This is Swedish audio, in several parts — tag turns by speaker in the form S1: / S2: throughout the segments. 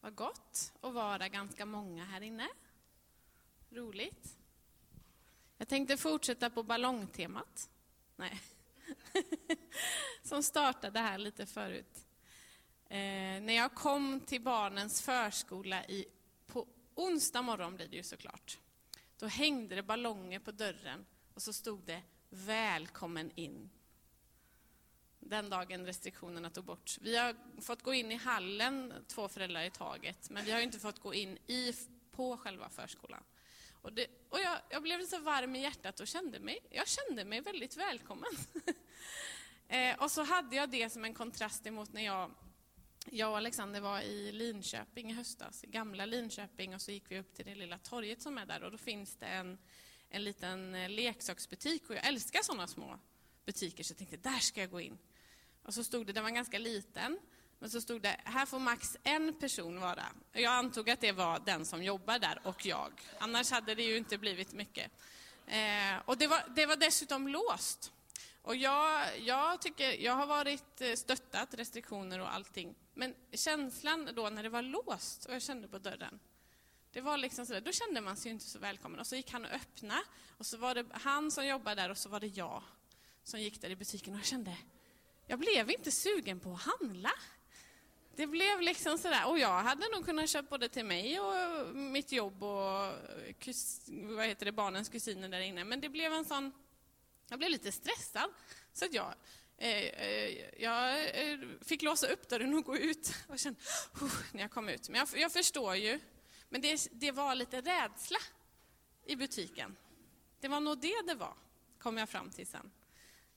S1: Vad gott att vara ganska många här inne. Roligt. Jag tänkte fortsätta på ballongtemat. Nej. Som startade här lite förut. Eh, när jag kom till barnens förskola i, på onsdag morgon blir det ju såklart. Då hängde det ballonger på dörren och så stod det Välkommen in den dagen restriktionerna tog bort. Vi har fått gå in i hallen, två föräldrar i taget, men vi har inte fått gå in i, på själva förskolan. Och, det, och jag, jag, blev så varm i hjärtat och kände mig, jag kände mig väldigt välkommen. eh, och så hade jag det som en kontrast emot när jag, jag och Alexander var i Linköping i höstas, gamla Linköping, och så gick vi upp till det lilla torget som är där och då finns det en, en liten eh, leksaksbutik och jag älskar sådana små butiker så jag tänkte där ska jag gå in. Och så stod det, den var ganska liten, men så stod det, här får max en person vara. Jag antog att det var den som jobbar där och jag. Annars hade det ju inte blivit mycket. Eh, och det var, det var dessutom låst. Och jag, jag, tycker, jag har varit eh, stöttat restriktioner och allting. Men känslan då när det var låst och jag kände på dörren, det var liksom sådär, då kände man sig inte så välkommen. Och så gick han och öppnade och så var det han som jobbade där och så var det jag som gick där i butiken och jag kände, jag blev inte sugen på att handla. Det blev liksom sådär, och jag hade nog kunnat köpa både till mig och mitt jobb och kus, vad heter det, barnens kusiner där inne. Men det blev en sån, jag blev lite stressad. Så att jag, eh, eh jag eh, fick låsa upp dörren och gå ut och kände, när jag kom ut. Men jag, jag förstår ju, men det, det var lite rädsla i butiken. Det var nog det det var, kom jag fram till sen.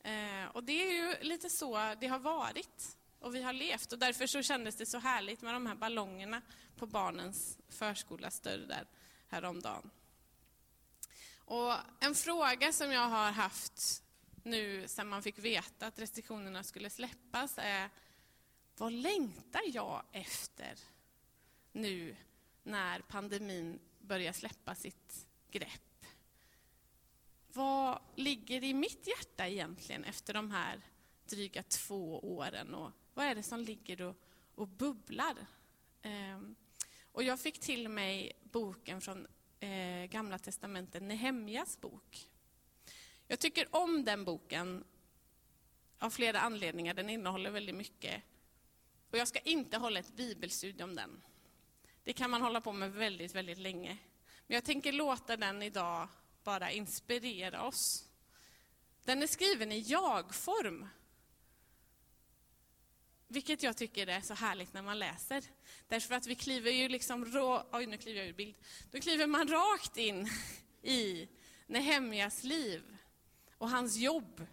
S1: Eh, och det är ju lite så det har varit och vi har levt och därför så kändes det så härligt med de här ballongerna på barnens förskolas dörr där häromdagen. Och en fråga som jag har haft nu sen man fick veta att restriktionerna skulle släppas är vad längtar jag efter nu när pandemin börjar släppa sitt grepp? Vad ligger i mitt hjärta egentligen efter de här dryga två åren? Och vad är det som ligger och, och bubblar? Ehm, och jag fick till mig boken från eh, Gamla testamentet, Nehemjas bok. Jag tycker om den boken av flera anledningar. Den innehåller väldigt mycket. Och jag ska inte hålla ett bibelstudium om den. Det kan man hålla på med väldigt, väldigt länge. Men jag tänker låta den idag bara inspirera oss. Den är skriven i jag-form. Vilket jag tycker är så härligt när man läser. Därför att vi kliver ju liksom rå... Oj, nu kliver jag ur bild. Då kliver man rakt in i Nehemjas liv och hans jobb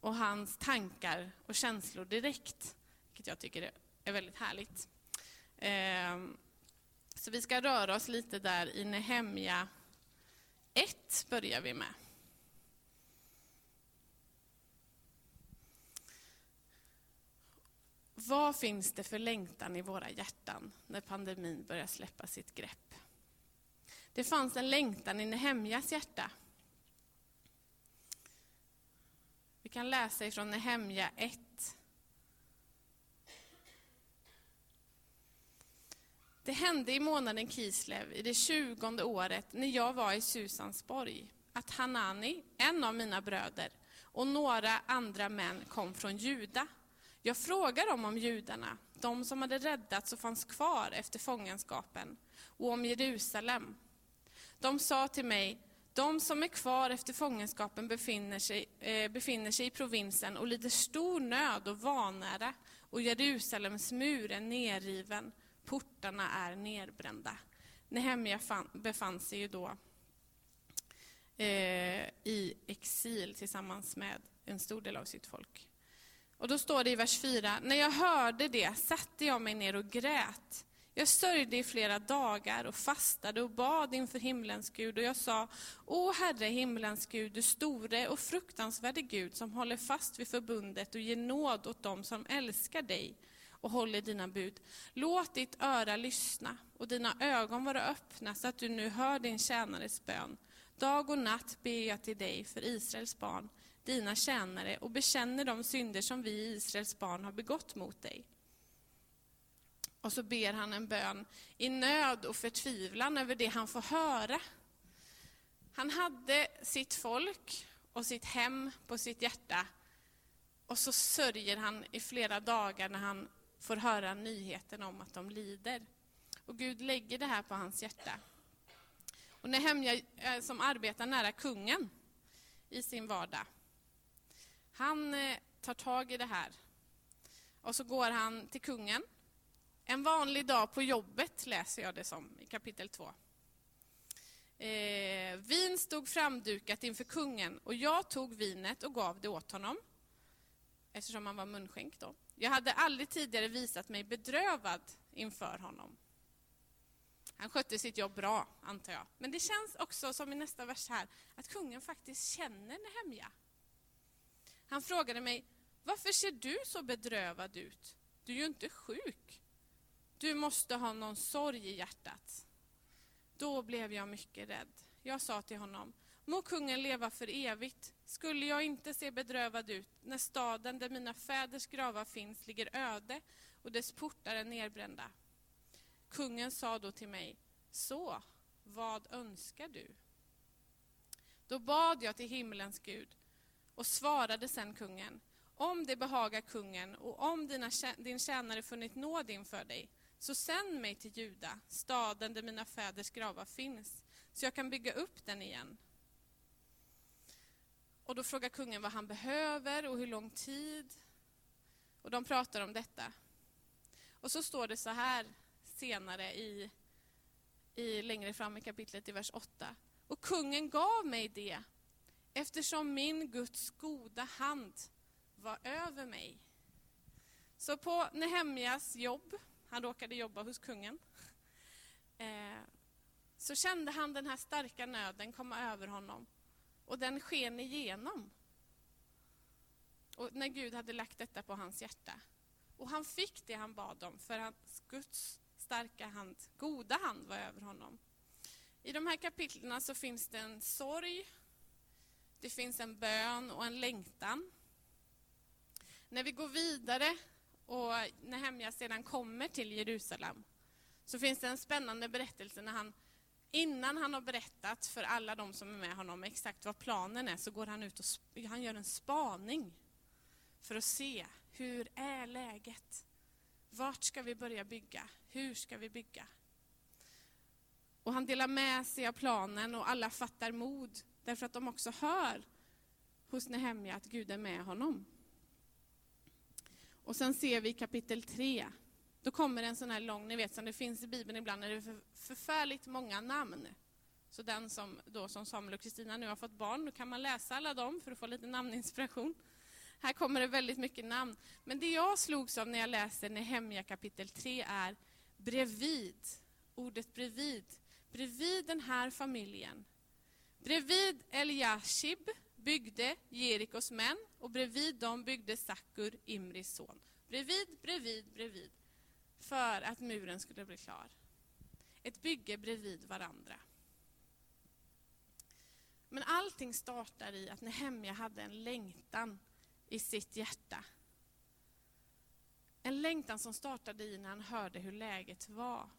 S1: och hans tankar och känslor direkt. Vilket jag tycker är väldigt härligt. Ehm, så vi ska röra oss lite där i Nehemja 1 börjar vi med. Vad finns det för längtan i våra hjärtan när pandemin börjar släppa sitt grepp? Det fanns en längtan i Nehemjas hjärta. Vi kan läsa ifrån Nehemja 1, Det hände i månaden Kislev i det tjugonde året när jag var i Susansborg att Hanani, en av mina bröder, och några andra män kom från Juda. Jag frågade dem om judarna, de som hade räddats och fanns kvar efter fångenskapen, och om Jerusalem. De sa till mig, de som är kvar efter fångenskapen befinner sig, eh, befinner sig i provinsen och lider stor nöd och vanära, och Jerusalems mur är nerriven portarna är nedbrända. Nehemja befann sig ju då eh, i exil tillsammans med en stor del av sitt folk. Och då står det i vers 4, när jag hörde det satte jag mig ner och grät. Jag sörjde i flera dagar och fastade och bad inför himlens Gud och jag sa, O Herre himlens Gud, du store och fruktansvärde Gud som håller fast vid förbundet och ger nåd åt dem som älskar dig och håller dina bud. Låt ditt öra lyssna och dina ögon vara öppna så att du nu hör din tjänares bön. Dag och natt ber jag till dig för Israels barn, dina tjänare, och bekänner de synder som vi Israels barn har begått mot dig. Och så ber han en bön i nöd och förtvivlan över det han får höra. Han hade sitt folk och sitt hem på sitt hjärta. Och så sörjer han i flera dagar när han får höra nyheten om att de lider. Och Gud lägger det här på hans hjärta. Och Nehemja, eh, som arbetar nära kungen i sin vardag, han eh, tar tag i det här. Och så går han till kungen. En vanlig dag på jobbet läser jag det som i kapitel 2. Eh, vin stod framdukat inför kungen och jag tog vinet och gav det åt honom eftersom han var munskänk då. Jag hade aldrig tidigare visat mig bedrövad inför honom. Han skötte sitt jobb bra, antar jag. Men det känns också, som i nästa vers här, att kungen faktiskt känner Nehemja. Han frågade mig, varför ser du så bedrövad ut? Du är ju inte sjuk. Du måste ha någon sorg i hjärtat. Då blev jag mycket rädd. Jag sa till honom, må kungen leva för evigt. Skulle jag inte se bedrövad ut när staden där mina fäders gravar finns ligger öde och dess portar är nedbrända? Kungen sa då till mig, så, vad önskar du? Då bad jag till himlens Gud och svarade sen kungen, om det behagar kungen och om dina, din tjänare funnit nåd inför dig, så sänd mig till Juda, staden där mina fäders gravar finns, så jag kan bygga upp den igen. Och då frågar kungen vad han behöver och hur lång tid. Och de pratar om detta. Och så står det så här senare i, i längre fram i kapitlet i vers 8. Och kungen gav mig det eftersom min Guds goda hand var över mig. Så på Nehemjas jobb, han råkade jobba hos kungen, eh, så kände han den här starka nöden komma över honom. Och den sken igenom. Och när Gud hade lagt detta på hans hjärta. Och han fick det han bad om, för hans Guds starka hand, goda hand var över honom. I de här kapitlen så finns det en sorg, det finns en bön och en längtan. När vi går vidare och Nehemja sedan kommer till Jerusalem så finns det en spännande berättelse när han innan han har berättat för alla de som är med honom exakt vad planen är så går han ut och han gör en spaning för att se hur är läget? Vart ska vi börja bygga? Hur ska vi bygga? Och han delar med sig av planen och alla fattar mod därför att de också hör hos Nehemja att Gud är med honom. Och sen ser vi i kapitel 3, då kommer en sån här lång, ni vet som det finns i Bibeln ibland när det är för, förfärligt många namn. Så den som, då, som Samuel och Kristina nu har fått barn, då kan man läsa alla dem för att få lite namninspiration. Här kommer det väldigt mycket namn. Men det jag slogs av när jag läste Nehemja kapitel 3 är bredvid. Ordet bredvid. Bredvid den här familjen. Bredvid Eliashib byggde Jerikos män och bredvid dem byggde Sakur, Imris son. Bredvid, bredvid, bredvid. För att muren skulle bli klar. Ett bygge bredvid varandra. Men allting startar i att Nehemja hade en längtan i sitt hjärta. En längtan som startade i när han hörde hur läget var.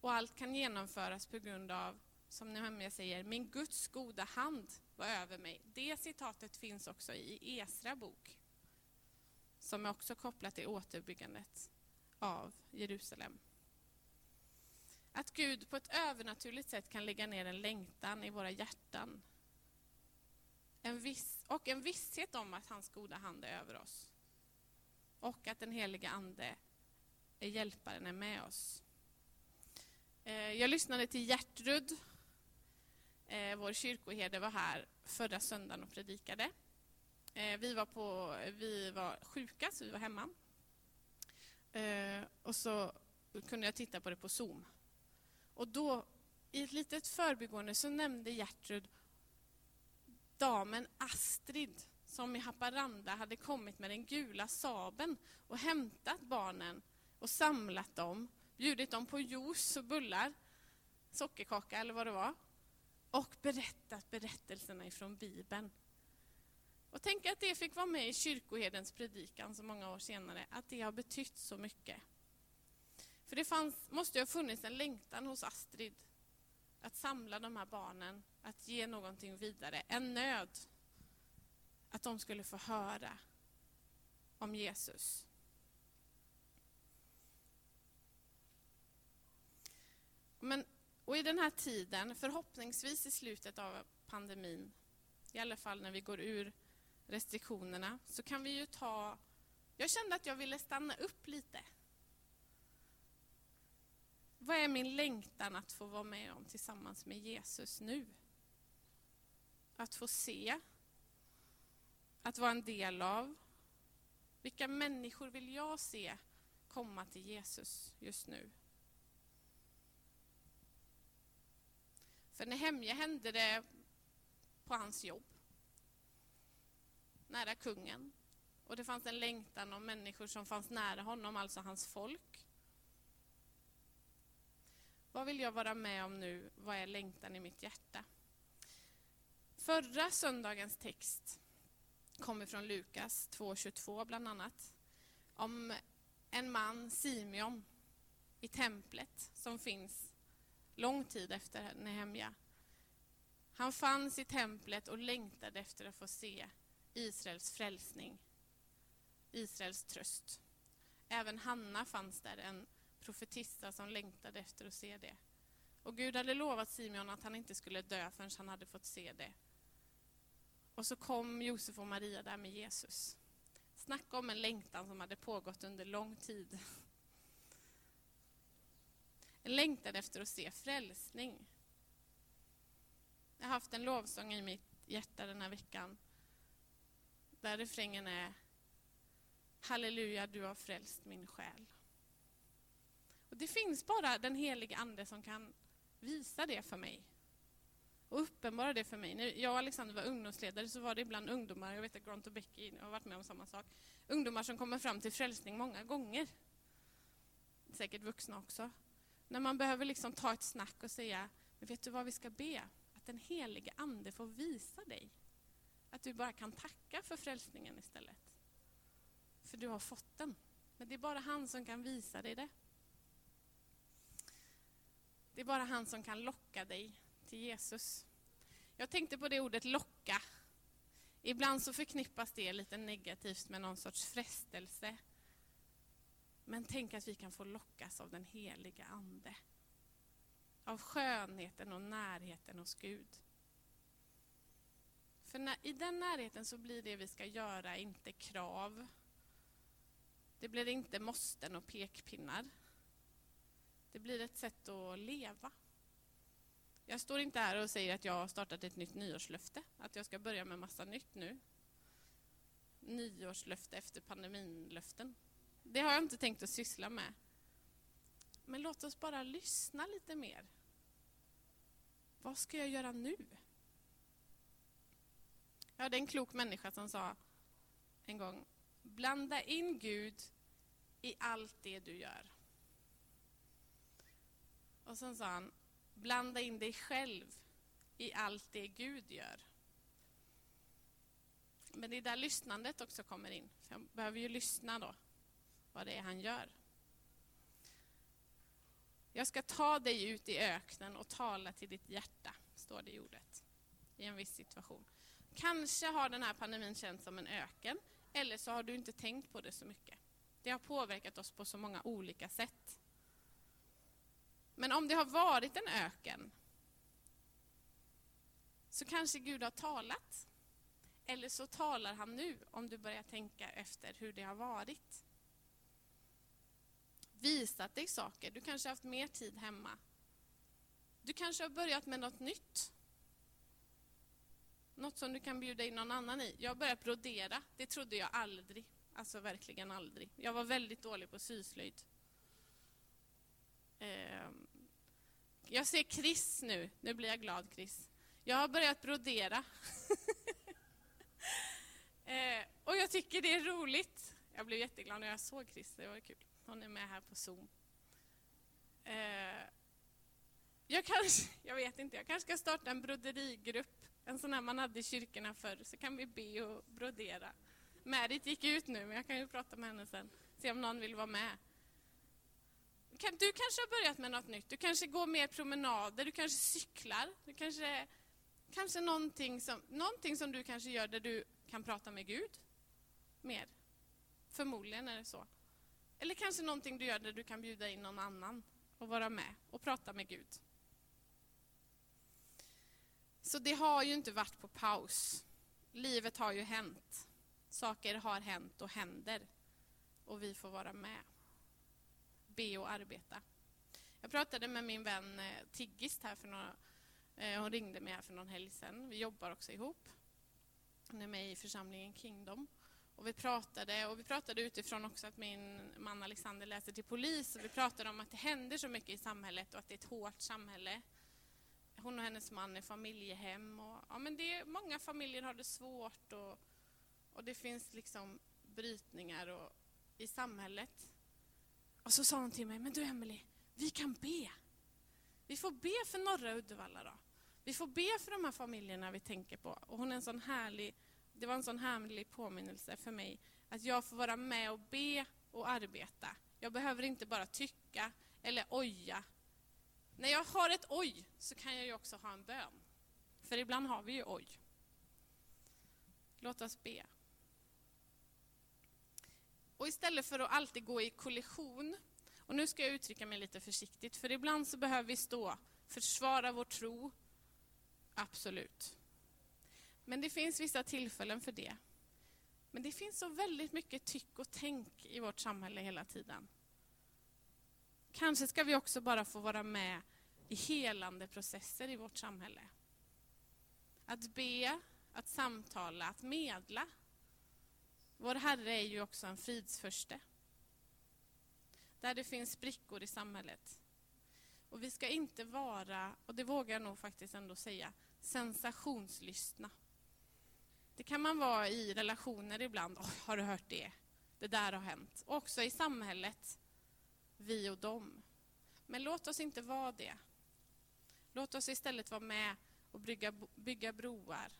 S1: Och allt kan genomföras på grund av, som Nehemja säger, min Guds goda hand var över mig. Det citatet finns också i Esra bok, som är också kopplat till återbyggandet av Jerusalem. Att Gud på ett övernaturligt sätt kan lägga ner en längtan i våra hjärtan en viss, och en visshet om att hans goda hand är över oss. Och att den heliga Ande är hjälparen, är med oss. Eh, jag lyssnade till Gertrud, eh, vår kyrkoherde var här förra söndagen och predikade. Eh, vi var, på, vi var sjuka, så vi var hemma. Eh, och så kunde jag titta på det på Zoom. Och då, i ett litet förbigående, så nämnde Gertrud damen Astrid som i Haparanda hade kommit med den gula saben och hämtat barnen och samlat dem, bjudit dem på juice och bullar, sockerkaka eller vad det var och berättat berättelserna ifrån Bibeln. Och tänk att det fick vara med i kyrkoherdens predikan så många år senare, att det har betytt så mycket. För det fanns, måste ju ha funnits en längtan hos Astrid att samla de här barnen, att ge någonting vidare. En nöd att de skulle få höra om Jesus. Men, och i den här tiden, förhoppningsvis i slutet av pandemin, i alla fall när vi går ur restriktionerna, så kan vi ju ta... Jag kände att jag ville stanna upp lite. Vad är min längtan att få vara med om tillsammans med Jesus nu? Att få se, att vara en del av. Vilka människor vill jag se komma till Jesus just nu? För när Hemje hände det på hans jobb. Nära kungen. Och det fanns en längtan om människor som fanns nära honom, alltså hans folk. Vad vill jag vara med om nu? Vad är längtan i mitt hjärta? Förra söndagens text kommer från Lukas 2.22 bland annat. Om en man, Simeon, i templet som finns lång tid efter Nehemja. Han fanns i templet och längtade efter att få se Israels frälsning, Israels tröst. Även Hanna fanns där, en profetissa som längtade efter att se det. Och Gud hade lovat Simeon att han inte skulle dö förrän han hade fått se det. Och så kom Josef och Maria där med Jesus. Snacka om en längtan som hade pågått under lång tid. En längtan efter att se frälsning. Jag har haft en lovsång i mitt hjärta den här veckan. Där refrängen är Halleluja, du har frälst min själ. Och Det finns bara den helige Ande som kan visa det för mig. Och uppenbara det för mig. När jag och Alexander var ungdomsledare så var det ibland ungdomar, jag vet att Grant och Becky har varit med om samma sak, ungdomar som kommer fram till frälsning många gånger. Säkert vuxna också. När man behöver liksom ta ett snack och säga, men vet du vad vi ska be? Att den helige Ande får visa dig. Att du bara kan tacka för frälsningen istället. För du har fått den. Men det är bara han som kan visa dig det. Det är bara han som kan locka dig till Jesus. Jag tänkte på det ordet locka. Ibland så förknippas det lite negativt med någon sorts frestelse. Men tänk att vi kan få lockas av den heliga Ande. Av skönheten och närheten hos Gud. För när, i den närheten så blir det vi ska göra inte krav. Det blir inte måsten och pekpinnar. Det blir ett sätt att leva. Jag står inte här och säger att jag har startat ett nytt nyårslöfte, att jag ska börja med massa nytt nu. Nyårslöfte efter pandeminlöften. Det har jag inte tänkt att syssla med. Men låt oss bara lyssna lite mer. Vad ska jag göra nu? Jag hade en klok människa som sa en gång, blanda in Gud i allt det du gör. Och sen sa han, blanda in dig själv i allt det Gud gör. Men det är där lyssnandet också kommer in. För jag behöver ju lyssna då, vad det är han gör. Jag ska ta dig ut i öknen och tala till ditt hjärta, står det i ordet, i en viss situation. Kanske har den här pandemin känts som en öken, eller så har du inte tänkt på det så mycket. Det har påverkat oss på så många olika sätt. Men om det har varit en öken så kanske Gud har talat. Eller så talar han nu om du börjar tänka efter hur det har varit. Visat dig saker. Du kanske har haft mer tid hemma. Du kanske har börjat med något nytt. Något som du kan bjuda in någon annan i. Jag har börjat brodera. Det trodde jag aldrig. Alltså verkligen aldrig. Jag var väldigt dålig på syslöjd. Ehm, jag ser Chris nu. Nu blir jag glad, Chris. Jag har börjat brodera. Eh, och jag tycker det är roligt. Jag blev jätteglad när jag såg Chris. Det var kul. Hon är med här på Zoom. Eh, jag kanske, jag vet inte, jag kanske ska starta en broderigrupp. En sån här man hade i kyrkorna förr, så kan vi be och brodera. Märit gick ut nu, men jag kan ju prata med henne sen. Se om någon vill vara med. Du kanske har börjat med något nytt. Du kanske går mer promenader, du kanske cyklar. Du kanske, kanske någonting, som, någonting som du kanske gör där du kan prata med Gud mer. Förmodligen är det så. Eller kanske någonting du gör där du kan bjuda in någon annan och vara med och prata med Gud. Så det har ju inte varit på paus. Livet har ju hänt. Saker har hänt och händer. Och vi får vara med. Be och arbeta. Jag pratade med min vän eh, Tiggist här för några... Eh, hon ringde mig här för någon helg sedan. Vi jobbar också ihop. Hon är med i församlingen Kingdom. Och vi pratade, och vi pratade utifrån också att min man Alexander läser till polis. Och vi pratade om att det händer så mycket i samhället och att det är ett hårt samhälle. Hon och hennes man är familjehem. Och, ja, men det, är många familjer har det svårt och, och det finns liksom brytningar och, i samhället. Och så sa hon till mig, men du Emelie, vi kan be. Vi får be för norra Uddevalla då. Vi får be för de här familjerna vi tänker på. Och hon är en sån härlig det var en sån härlig påminnelse för mig att jag får vara med och be och arbeta. Jag behöver inte bara tycka eller oja. När jag har ett oj så kan jag ju också ha en bön. För ibland har vi ju oj. Låt oss be. Och istället för att alltid gå i kollision, och nu ska jag uttrycka mig lite försiktigt, för ibland så behöver vi stå, försvara vår tro, absolut. Men det finns vissa tillfällen för det. Men det finns så väldigt mycket tyck och tänk i vårt samhälle hela tiden. Kanske ska vi också bara få vara med i helande processer i vårt samhälle. Att be, att samtala, att medla. Vår Herre är ju också en fridsförste. Där det finns sprickor i samhället. Och vi ska inte vara, och det vågar jag nog faktiskt ändå säga, sensationslystna. Det kan man vara i relationer ibland. Oh, har du hört det? Det där har hänt. också i samhället, vi och dem. Men låt oss inte vara det. Låt oss istället vara med och bygga, bygga broar.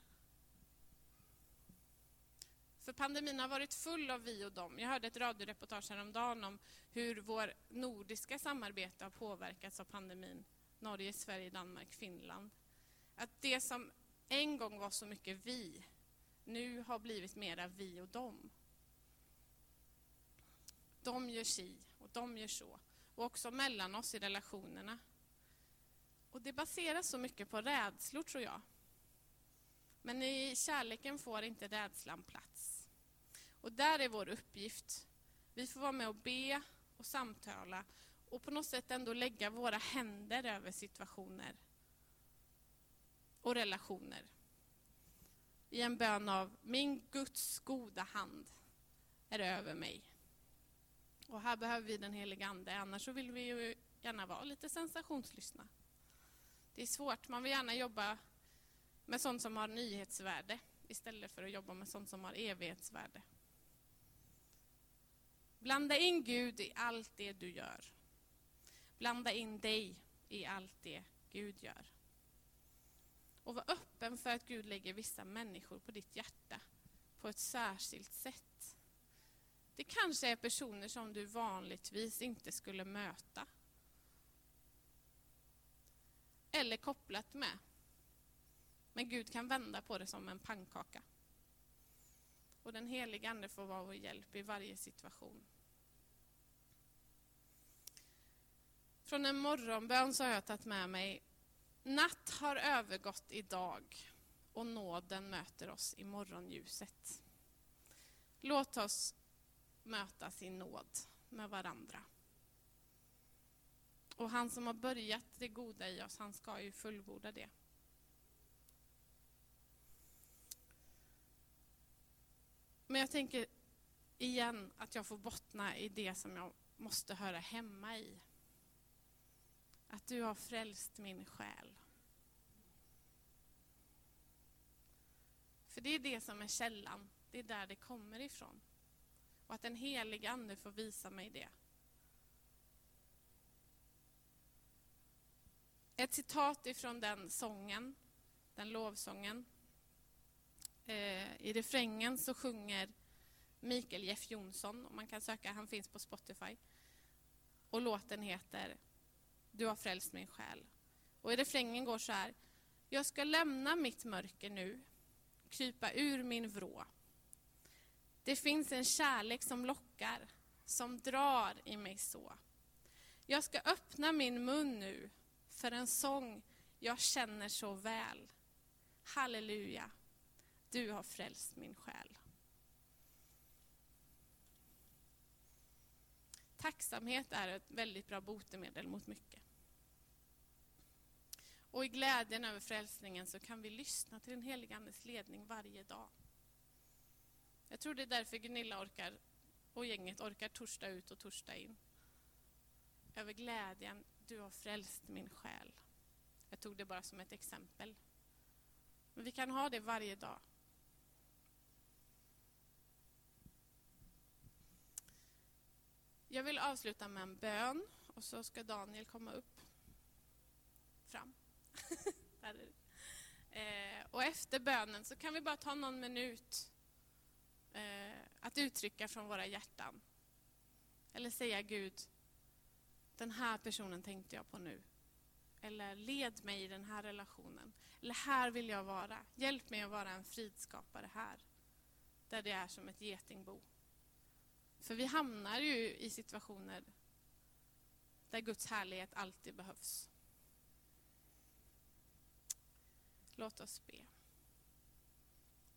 S1: För pandemin har varit full av vi och dem. Jag hörde ett radioreportage häromdagen om hur vår nordiska samarbete har påverkats av pandemin. Norge, Sverige, Danmark, Finland. Att det som en gång var så mycket vi, nu har blivit mera vi och dem. De gör si och de gör så. Och också mellan oss i relationerna. Och det baseras så mycket på rädslor, tror jag. Men i kärleken får inte rädslan plats. Och där är vår uppgift. Vi får vara med och be och samtala och på något sätt ändå lägga våra händer över situationer och relationer i en bön av min Guds goda hand är över mig. Och här behöver vi den heliga Ande, annars så vill vi ju gärna vara lite sensationslystna. Det är svårt, man vill gärna jobba med sånt som har nyhetsvärde istället för att jobba med sånt som har evighetsvärde. Blanda in Gud i allt det du gör. Blanda in dig i allt det Gud gör. Och var öppen för att Gud lägger vissa människor på ditt hjärta på ett särskilt sätt. Det kanske är personer som du vanligtvis inte skulle möta. Eller kopplat med. Men Gud kan vända på det som en pannkaka. Och den heliga Ande får vara vår hjälp i varje situation. Från en morgonbön så har jag tagit med mig Natt har övergått i dag och nåden möter oss i morgonljuset. Låt oss mötas i nåd med varandra. Och han som har börjat det goda i oss, han ska ju fullborda det. Men jag tänker igen att jag får bottna i det som jag måste höra hemma i. Att du har frälst min själ. För det är det som är källan, det är där det kommer ifrån. Och att den helige Ande får visa mig det. Ett citat ifrån den sången, den lovsången. Eh, I refrängen så sjunger Mikael Jeff Jonsson, och man kan söka, han finns på Spotify. Och låten heter Du har frälst min själ. Och i refrängen går så här. Jag ska lämna mitt mörker nu, krypa ur min vrå. Det finns en kärlek som lockar, som drar i mig så. Jag ska öppna min mun nu för en sång jag känner så väl. Halleluja, du har frälst min själ. Tacksamhet är ett väldigt bra botemedel mot mycket. Och i glädjen över frälsningen så kan vi lyssna till den helige Andes ledning varje dag. Jag tror det är därför Gunilla orkar, och gänget orkar torsdag ut och torsdag in. Över glädjen, du har frälst min själ. Jag tog det bara som ett exempel. Men vi kan ha det varje dag. Jag vill avsluta med en bön och så ska Daniel komma upp fram. eh, och efter bönen så kan vi bara ta någon minut eh, att uttrycka från våra hjärtan. Eller säga Gud, den här personen tänkte jag på nu. Eller led mig i den här relationen. Eller här vill jag vara. Hjälp mig att vara en fridskapare här. Där det är som ett getingbo. För vi hamnar ju i situationer där Guds härlighet alltid behövs. Låt oss be.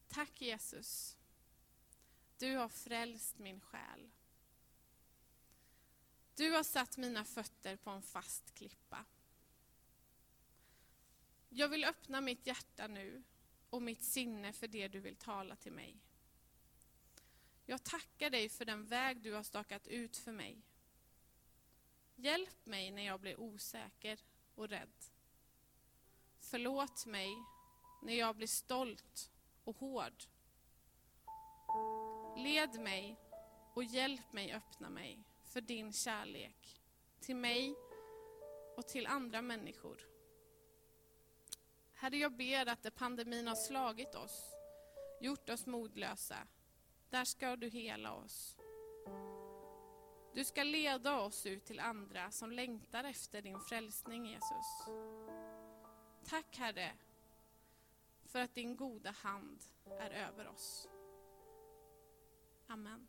S1: Tack Jesus. Du har frälst min själ. Du har satt mina fötter på en fast klippa. Jag vill öppna mitt hjärta nu och mitt sinne för det du vill tala till mig. Jag tackar dig för den väg du har stakat ut för mig. Hjälp mig när jag blir osäker och rädd. Förlåt mig när jag blir stolt och hård. Led mig och hjälp mig öppna mig för din kärlek till mig och till andra människor. Herre, jag ber att det pandemin har slagit oss, gjort oss modlösa, där ska du hela oss. Du ska leda oss ut till andra som längtar efter din frälsning, Jesus. Tack, Herre, för att din goda hand är över oss. Amen.